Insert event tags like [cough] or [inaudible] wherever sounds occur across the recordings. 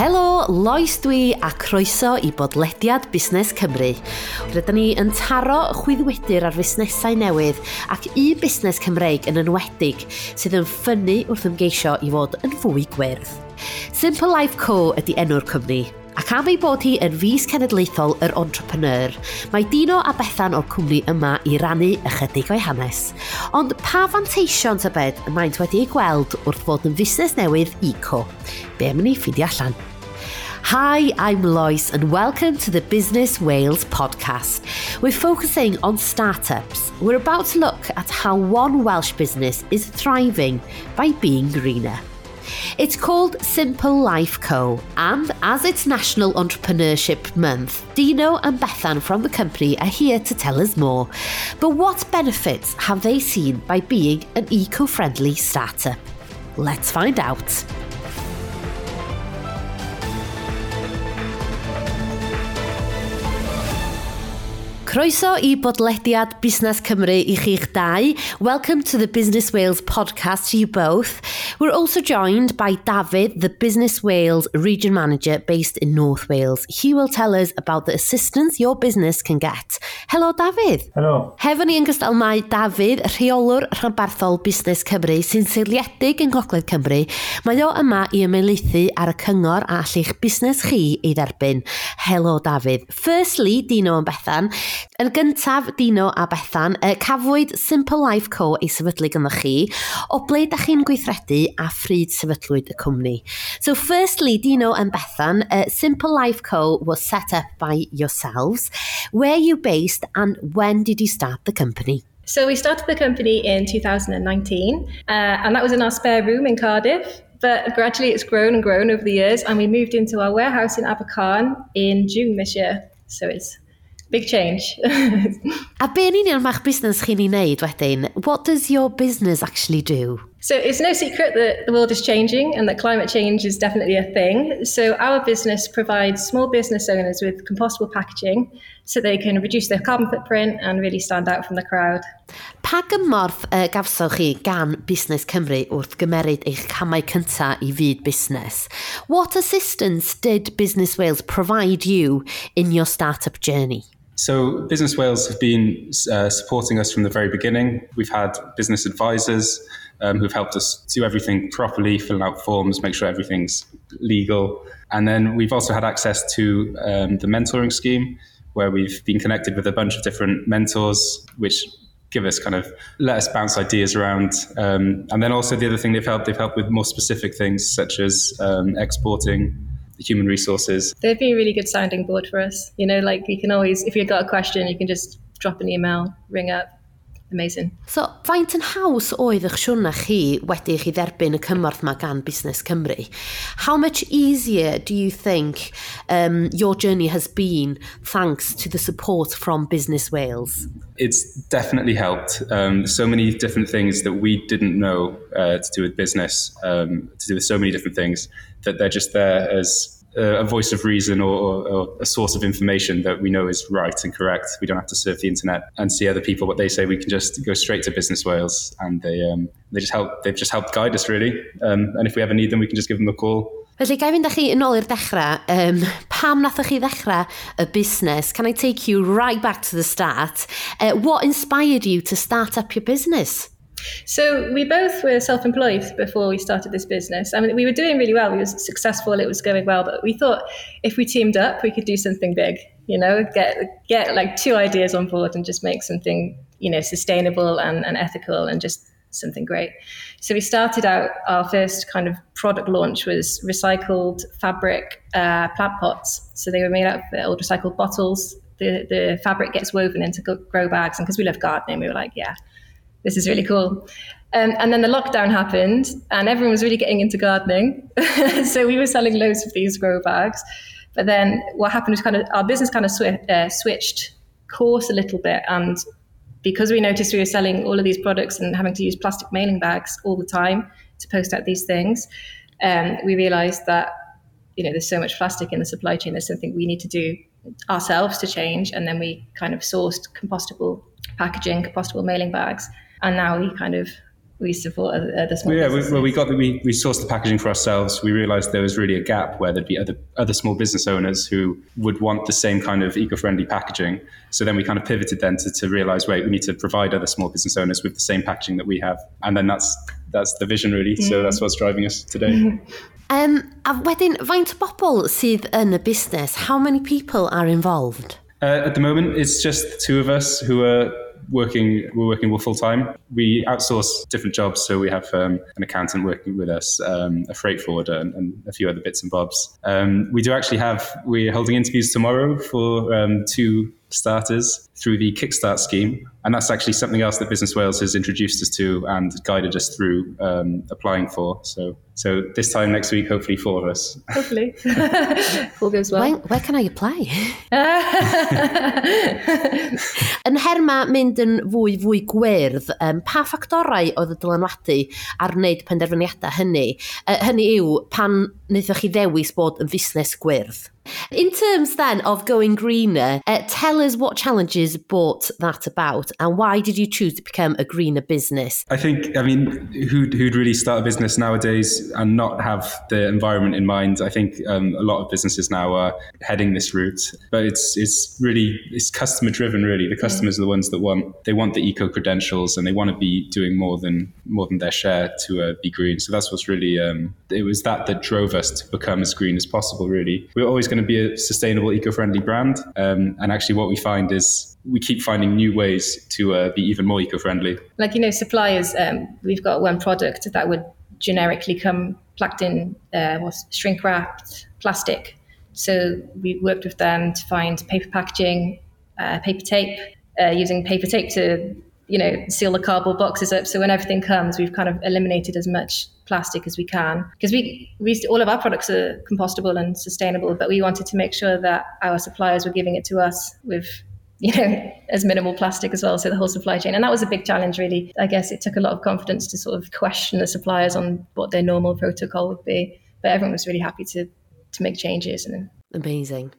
Helo, Lois dwi a croeso i bodlediad Busnes Cymru. Rydyn ni yn taro chwyddwydr ar fusnesau newydd ac i busnes Cymreig yn enwedig sydd yn ffynnu wrth ymgeisio i fod yn fwy gwyrdd. Simple Life Co ydy enw'r cwmni. Ac am ei bod hi yn fus cenedlaethol yr entrepreneur, mae Dino a Bethan o'r cwmni yma i rannu ychydig o'i hanes. Ond pa fanteision tybed y maent wedi ei gweld wrth fod yn fusnes newydd ICO? Be am ni ffidio allan? Hi, I'm Lois, and welcome to the Business Wales podcast. We're focusing on startups. We're about to look at how one Welsh business is thriving by being greener. It's called Simple Life Co. And as it's National Entrepreneurship Month, Dino and Bethan from the company are here to tell us more. But what benefits have they seen by being an eco friendly startup? Let's find out. Croeso i bodlediad Busnes Cymru i chi'ch dau. Welcome to the Business Wales podcast to you both. We're also joined by David, the Business Wales Region Manager based in North Wales. He will tell us about the assistance your business can get. Helo, David. Helo. Hefo ni yn gystal mae David, rheolwr rhanbarthol Busnes Cymru sy'n seiliedig yn Gogledd Cymru. Mae o yma i ymelaethu ar y cyngor a all'ch busnes chi ei dderbyn. Helo, David. Firstly, Dino yn Bethan, Yn gyntaf, Dino a Bethan, uh, cafwyd Simple Life Co ei sefydlu ganddo chi, o ble da chi'n gweithredu a phryd sefydlwyd y cwmni. So firstly, Dino and Bethan, uh, Simple Life Co was set up by yourselves. Where you based and when did you start the company? So we started the company in 2019, uh, and that was in our spare room in Cardiff. But gradually it's grown and grown over the years, and we moved into our warehouse in Abercarn in June this year. So it's big change. [laughs] a yn union ma'ch busnes chi'n ei wneud wedyn? What does your business actually do? So it's no secret that the world is changing and that climate change is definitely a thing. So our business provides small business owners with compostable packaging so they can reduce their carbon footprint and really stand out from the crowd. Pa gymorth uh, gafsoch chi gan Busnes Cymru wrth gymeryd eich camau cynta i fyd busnes? What assistance did Business Wales provide you in your startup journey? So, Business Wales have been uh, supporting us from the very beginning. We've had business advisors um, who've helped us do everything properly, fill out forms, make sure everything's legal. And then we've also had access to um, the mentoring scheme, where we've been connected with a bunch of different mentors, which give us kind of let us bounce ideas around. Um, and then also the other thing they've helped, they've helped with more specific things such as um, exporting human resources. They'd be a really good sounding board for us. You know, like you can always, if you've got a question, you can just drop an email, ring up, amazing. So, faint yn haws oedd eich siwrna chi wedi chi dderbyn y cymorth mae gan Busnes Cymru? How much easier do you think um, your journey has been thanks to the support from Business Wales? It's definitely helped. Um, so many different things that we didn't know uh, to do with business, um, to do with so many different things that they're just there as a voice of reason or, or, or, a source of information that we know is right and correct. We don't have to surf the internet and see other people what they say. We can just go straight to Business Wales, and they um, they just help. They've just helped guide us really. Um, and if we ever need them, we can just give them a call. Felly, gai fynd â chi yn ôl i'r dechrau. Um, pam nathoch chi ddechrau y busnes? Can I take you right back to the start? Uh, what inspired you to start up your business? So we both were self-employed before we started this business. I mean, we were doing really well. We were successful. It was going well. But we thought if we teamed up, we could do something big. You know, get get like two ideas on board and just make something you know sustainable and, and ethical and just something great. So we started out. Our first kind of product launch was recycled fabric uh, plant pots. So they were made out of old recycled bottles. The the fabric gets woven into grow bags, and because we love gardening, we were like, yeah this is really cool. Um, and then the lockdown happened, and everyone was really getting into gardening. [laughs] so we were selling loads of these grow bags. But then what happened was kind of our business kind of uh, switched course a little bit, and because we noticed we were selling all of these products and having to use plastic mailing bags all the time to post out these things, um, we realized that you know there's so much plastic in the supply chain. There's something we need to do ourselves to change, and then we kind of sourced compostable packaging, compostable mailing bags and now we kind of we support other small yeah, businesses. well, we got the, we, we sourced the packaging for ourselves. We realized there was really a gap where there'd be other, other small business owners who would want the same kind of eco-friendly packaging. So then we kind of pivoted then to, to realize, wait, we need to provide other small business owners with the same packaging that we have. And then that's that's the vision really. Mm. So that's what's driving us today. [laughs] um, a wedyn, faint o bobl sydd yn y busnes, how many people are involved? Uh, at the moment, it's just two of us who are working we're working full time. We outsource different jobs, so we have um, an accountant working with us, um, a freight forwarder, and, and, a few other bits and bobs. Um, we do actually have we're holding interviews tomorrow for um, two starters through the Kickstart scheme. And that's actually something else that Business Wales has introduced us to and guided us through um, applying for. So, so this time next week, hopefully, four of us. Hopefully. [laughs] All goes well. Where, where can I apply? [laughs] yn herma mynd yn fwy fwy gwyrdd, um, pa ffactorau oedd y dylanwadu ar wneud penderfyniadau hynny? Uh, hynny yw, pan wnaethoch chi ddewis bod yn fusnes gwyrdd? In terms then of going greener, uh, tell us what challenges brought that about and why did you choose to become a greener business? I think, I mean, who'd, who'd really start a business nowadays and not have the environment in mind? I think um, a lot of businesses now are heading this route, but it's it's really it's customer driven. Really, the customers are the ones that want they want the eco credentials and they want to be doing more than more than their share to uh, be green. So that's what's really um, it was that that drove us to become as green as possible. Really, we're always going to be a sustainable, eco-friendly brand. Um, and actually, what we find is we keep finding new ways to uh, be even more eco-friendly. Like you know, suppliers, um, we've got one product that would generically come plugged in, uh, shrink wrapped plastic. So we worked with them to find paper packaging, uh, paper tape, uh, using paper tape to you know seal the cardboard boxes up. So when everything comes, we've kind of eliminated as much plastic as we can because we, we all of our products are compostable and sustainable but we wanted to make sure that our suppliers were giving it to us with [laughs] you know as minimal plastic as well so the whole supply chain and that was a big challenge really i guess it took a lot of confidence to sort of question the suppliers on what their normal protocol would be but everyone was really happy to to make changes and Amazing.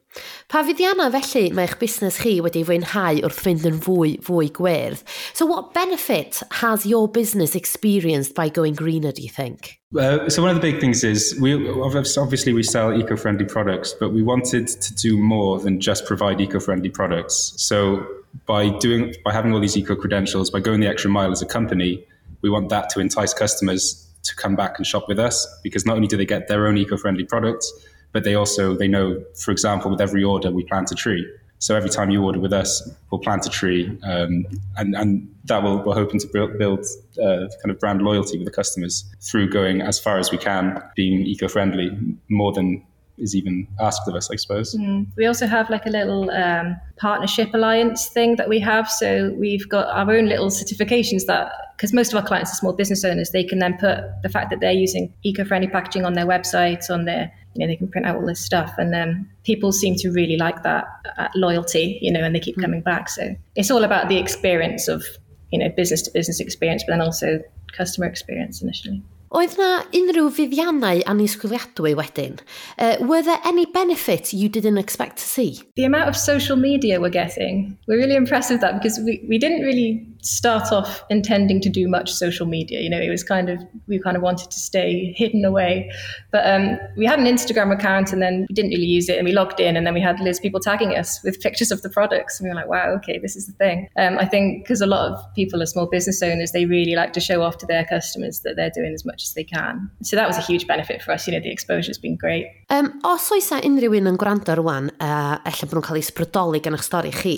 Pa fuddiannau felly mae eich busnes chi wedi fwynhau wrth fynd yn fwy fwy gwerth? So what benefit has your business experienced by going greener, do you think? Uh, so one of the big things is we obviously we sell eco-friendly products, but we wanted to do more than just provide eco-friendly products. So by doing by having all these eco credentials, by going the extra mile as a company, we want that to entice customers to come back and shop with us because not only do they get their own eco-friendly products, but they also they know, for example, with every order we plant a tree. So every time you order with us, we'll plant a tree, um, and and that will we're hoping to build, build uh, kind of brand loyalty with the customers through going as far as we can, being eco-friendly more than is even asked of us, I suppose. Mm. We also have like a little um, partnership alliance thing that we have. So we've got our own little certifications that, because most of our clients are small business owners, they can then put the fact that they're using eco-friendly packaging on their websites, on their you know they can print out all this stuff. And then people seem to really like that uh, loyalty you know and they keep mm. coming back. So it's all about the experience of you know business to business experience but then also customer experience initially Oedd na unrhyw fuddiannau anisgwyliadwy wedyn? Uh, were there any benefits you didn't expect to see? The amount of social media we're getting, we're really impressed with that because we, we didn't really start off intending to do much social media. You know, it was kind of, we kind of wanted to stay hidden away. But um, we had an Instagram account and then we didn't really use it and we logged in and then we had Liz people tagging us with pictures of the products. And we were like, wow, okay, this is the thing. Um, I think because a lot of people are small business owners, they really like to show off to their customers that they're doing as much much as they can. So that was a huge benefit for us. You know, the exposure's been great. Um, os oes a unrhyw un yn gwrando rwan, uh, efallai bod nhw'n cael eu sbrydoli gan eich stori chi,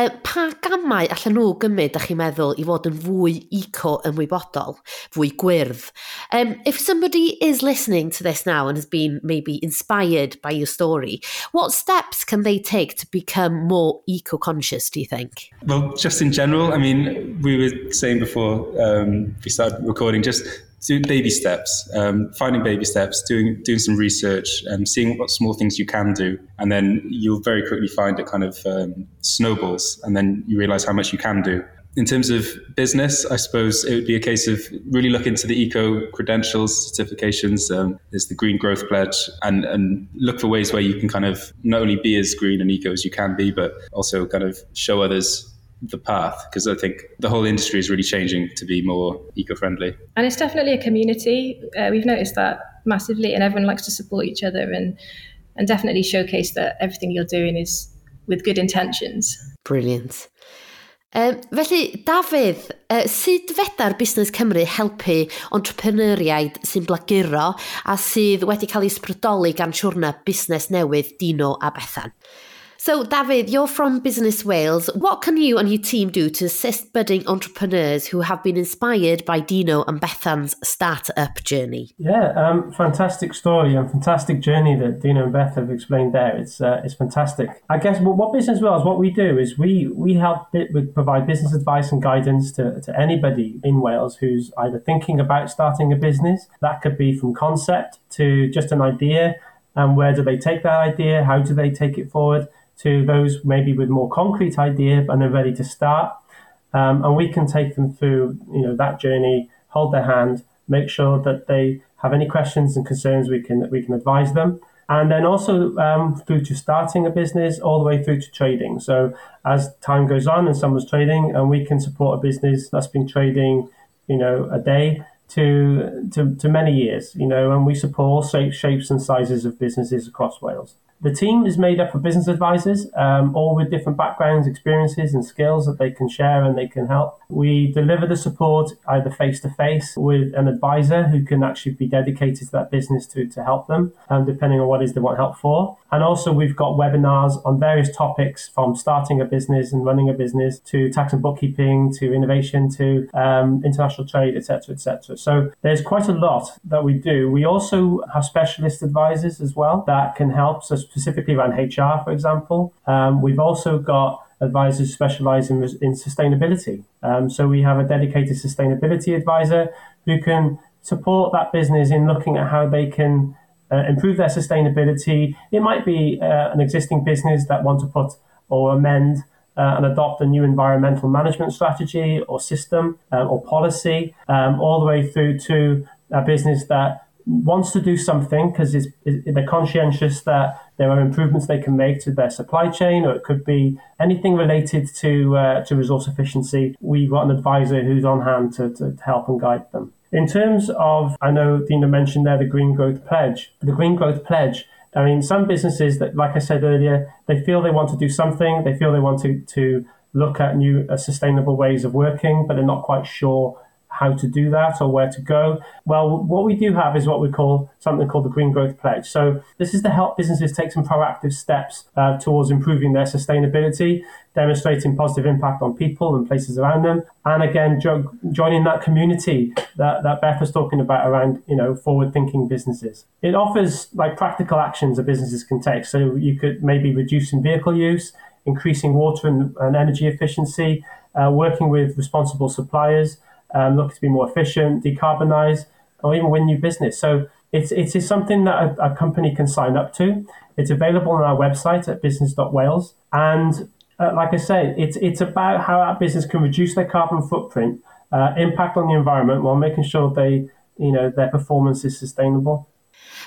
uh, pa gamau allan nhw gymryd, ych chi meddwl, i fod yn fwy eco ymwybodol, fwy gwyrdd? Um, if somebody is listening to this now and has been maybe inspired by your story, what steps can they take to become more eco-conscious, do you think? Well, just in general, I mean, we were saying before um, we started recording, just doing baby steps, um, finding baby steps, doing doing some research, and um, seeing what small things you can do, and then you'll very quickly find it kind of um, snowballs, and then you realize how much you can do. In terms of business, I suppose it would be a case of really look into the eco credentials, certifications. Um, there's the Green Growth Pledge, and and look for ways where you can kind of not only be as green and eco as you can be, but also kind of show others the path because I think the whole industry is really changing to be more eco friendly. And it's definitely a community. Uh, we've noticed that massively, and everyone likes to support each other and and definitely showcase that everything you're doing is with good intentions. Brilliant. Um, felly, Dafydd, uh, sut feda'r Busnes Cymru helpu entrepreneuriaid sy'n blaguro a sydd wedi cael ei sbrydoli gan siwrna busnes newydd Dino a Bethan? So, David, you're from Business Wales. What can you and your team do to assist budding entrepreneurs who have been inspired by Dino and Bethan's startup journey? Yeah, um, fantastic story and fantastic journey that Dino and Beth have explained there. It's uh, it's fantastic. I guess what, what Business Wales, what we do is we we help we provide business advice and guidance to, to anybody in Wales who's either thinking about starting a business. That could be from concept to just an idea. And where do they take that idea? How do they take it forward? To those maybe with more concrete idea and they're ready to start. Um, and we can take them through you know that journey, hold their hand, make sure that they have any questions and concerns we can we can advise them. And then also um, through to starting a business, all the way through to trading. So as time goes on and someone's trading, and we can support a business that's been trading, you know, a day to to, to many years, you know, and we support all shapes, shapes and sizes of businesses across Wales. The team is made up of business advisors, um, all with different backgrounds, experiences, and skills that they can share and they can help. We deliver the support either face to face with an advisor who can actually be dedicated to that business to, to help them, um, depending on what is they want help for. And also, we've got webinars on various topics from starting a business and running a business to tax and bookkeeping to innovation to um, international trade, etc., etc. So there's quite a lot that we do. We also have specialist advisors as well that can help us specifically around HR, for example. Um, we've also got advisors specialize in, in sustainability. Um, so we have a dedicated sustainability advisor who can support that business in looking at how they can uh, improve their sustainability. It might be uh, an existing business that want to put or amend uh, and adopt a new environmental management strategy or system uh, or policy, um, all the way through to a business that wants to do something because they're conscientious that there are improvements they can make to their supply chain, or it could be anything related to uh, to resource efficiency. We've got an advisor who's on hand to, to, help and guide them. In terms of, I know Dino mentioned there the Green Growth Pledge. The Green Growth Pledge I mean, some businesses that, like I said earlier, they feel they want to do something, they feel they want to, to look at new uh, sustainable ways of working, but they're not quite sure how to do that or where to go. Well, what we do have is what we call something called the Green Growth Pledge. So this is to help businesses take some proactive steps uh, towards improving their sustainability, demonstrating positive impact on people and places around them, and again jo- joining that community that, that Beth was talking about around you know forward-thinking businesses. It offers like practical actions that businesses can take. So you could maybe reducing vehicle use, increasing water and, and energy efficiency, uh, working with responsible suppliers um, looking to be more efficient, decarbonize, or even win new business. So it's, it is something that a, a company can sign up to. It's available on our website at business.wales. And uh, like I say, it's, it's about how our business can reduce their carbon footprint, uh, impact on the environment while making sure they, you know, their performance is sustainable.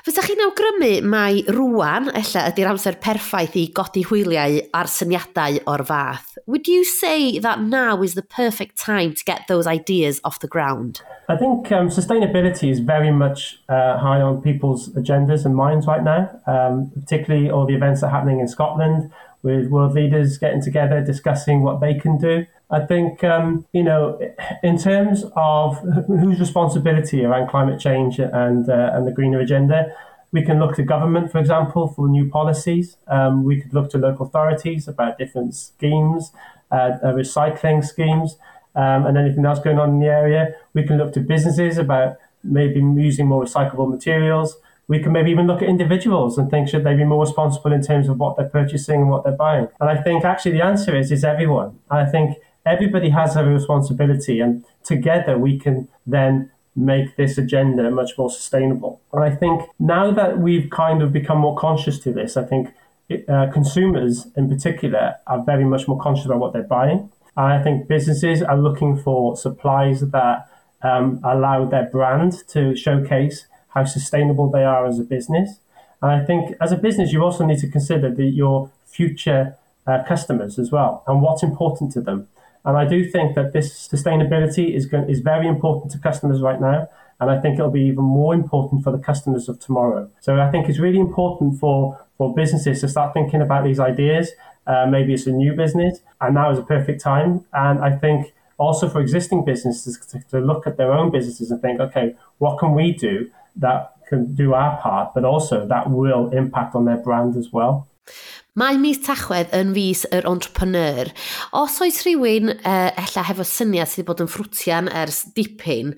Fysa'ch chi'n awgrymu mai rwan, ella, ydy'r amser perffaith i godi hwyliau ar syniadau o'r fath? Would you say that now is the perfect time to get those ideas off the ground? I think um, sustainability is very much uh, high on people's agendas and minds right now, um, particularly all the events that are happening in Scotland, with world leaders getting together, discussing what they can do. I think, um, you know, in terms of whose responsibility around climate change and, uh, and the greener agenda, we can look to government, for example, for new policies. Um, we could look to local authorities about different schemes, uh, uh, recycling schemes, um, and anything else going on in the area. We can look to businesses about maybe using more recyclable materials we can maybe even look at individuals and think should they be more responsible in terms of what they're purchasing and what they're buying. And I think actually the answer is is everyone. I think everybody has a responsibility, and together we can then make this agenda much more sustainable. And I think now that we've kind of become more conscious to this, I think uh, consumers in particular are very much more conscious about what they're buying. And I think businesses are looking for supplies that um, allow their brand to showcase how sustainable they are as a business. And I think as a business, you also need to consider the, your future uh, customers as well and what's important to them. And I do think that this sustainability is, going, is very important to customers right now. And I think it'll be even more important for the customers of tomorrow. So I think it's really important for, for businesses to start thinking about these ideas. Uh, maybe it's a new business, and now is a perfect time. And I think also for existing businesses to, to look at their own businesses and think, okay, what can we do that can do our part, but also that will impact on their brand as well. Mae mis Tachwedd yn fus yr entrepreneur. Os oes rhywun uh, ella hefo syniad sydd wedi bod yn ffrwtian ers dipyn,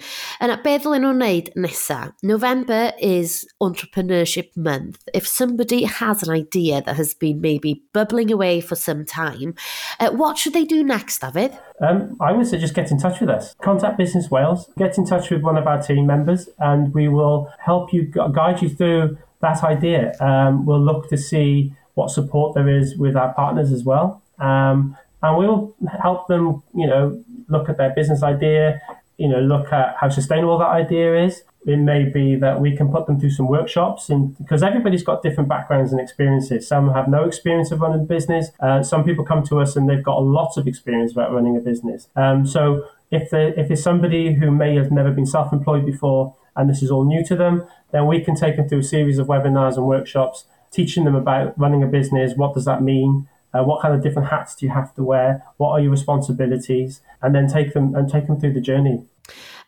yna be ddylen nhw'n wneud nesa? November is Entrepreneurship Month. If somebody has an idea that has been maybe bubbling away for some time, uh, what should they do next, David? Um, I would say just get in touch with us. Contact Business Wales, get in touch with one of our team members, and we will help you guide you through that idea. Um, we'll look to see what support there is with our partners as well. Um, and we'll help them, you know, look at their business idea, you know, look at how sustainable that idea is. It may be that we can put them through some workshops and because everybody's got different backgrounds and experiences. Some have no experience of running a business. Uh, some people come to us and they've got a lot of experience about running a business. Um, so if, if it's somebody who may have never been self-employed before and this is all new to them, then we can take them through a series of webinars and workshops teaching them about running a business. What does that mean? Uh, what kind of different hats do you have to wear? What are your responsibilities? And then take them and take them through the journey.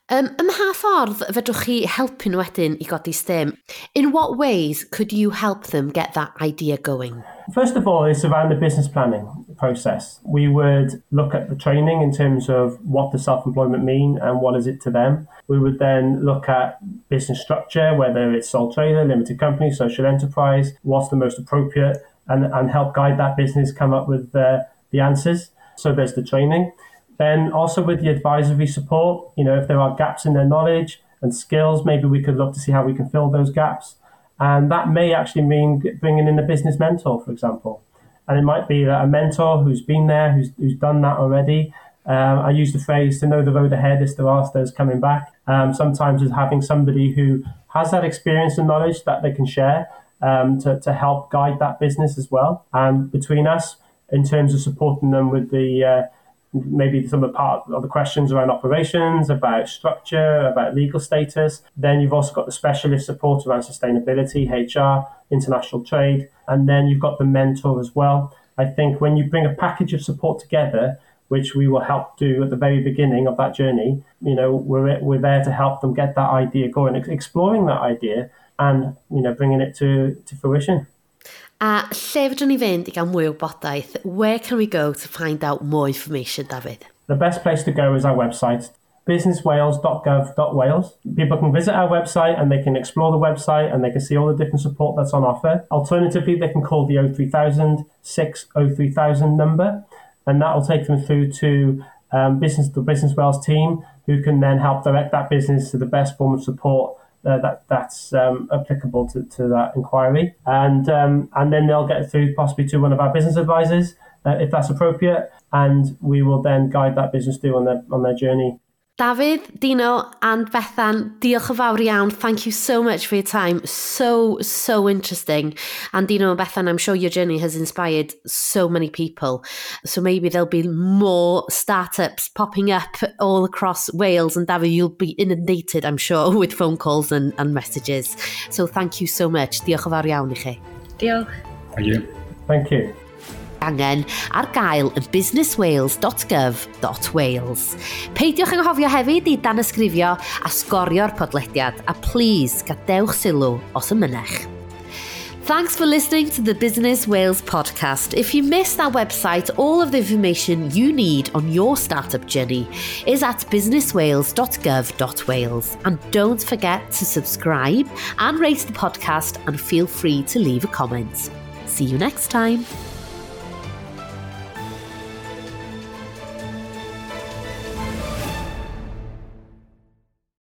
Um, ym mha ffordd fedrwch chi helpu nhw wedyn i godi stem? In what ways could you help them get that idea going? First of all, it's around the business planning process. We would look at the training in terms of what does self-employment mean and what is it to them. We would then look at business structure, whether it's sole trader, limited company, social enterprise, what's the most appropriate, and, and help guide that business come up with uh, the answers. So there's the training. Then also with the advisory support, you know, if there are gaps in their knowledge and skills, maybe we could look to see how we can fill those gaps. And that may actually mean bringing in a business mentor, for example. And it might be that a mentor who's been there, who's, who's done that already. Um, I use the phrase to know the road ahead is to ask those coming back. Um, sometimes is having somebody who has that experience and knowledge that they can share um, to, to help guide that business as well. And between us, in terms of supporting them with the uh, maybe some of the part of the questions around operations, about structure, about legal status. Then you've also got the specialist support around sustainability, HR, international trade, and then you've got the mentor as well. I think when you bring a package of support together, which we will help do at the very beginning of that journey, you know, we're, we're there to help them get that idea going, exploring that idea and, you know, bringing it to, to fruition. A lle fydwn ni fynd i gael mwy o? Where can we go to find out more information, David? The best place to go is our website, businesswales.gov.wales. People can visit our website and they can explore the website and they can see all the different support that's on offer. Alternatively, they can call the 03000 603,000 number and that will take them through to um, business the Business Wales team who can then help direct that business to the best form of support uh, that that's um, applicable to, to that inquiry, and um, and then they'll get through possibly to one of our business advisors uh, if that's appropriate, and we will then guide that business through on their on their journey. David, Dino and Bethan, diolch yn fawr iawn. Thank you so much for your time. So, so interesting. And Dino and Bethan, I'm sure your journey has inspired so many people. So maybe there'll be more startups popping up all across Wales. And David, you'll be inundated, I'm sure, [laughs] with phone calls and, and messages. So thank you so much. Diolch yn fawr iawn i chi. Diolch. Thank you. Thank you. Angen ar gael yn businesswales.gov.wales. Peidiwch anghofio hefyd i dan ysgrifio a sgorio'r podlediad a please gadewch sylw os ymynech. Thanks for listening to the Business Wales podcast. If you missed our website, all of the information you need on your startup journey is at businesswales.gov.wales. And don't forget to subscribe and rate the podcast and feel free to leave a comment. See you next time.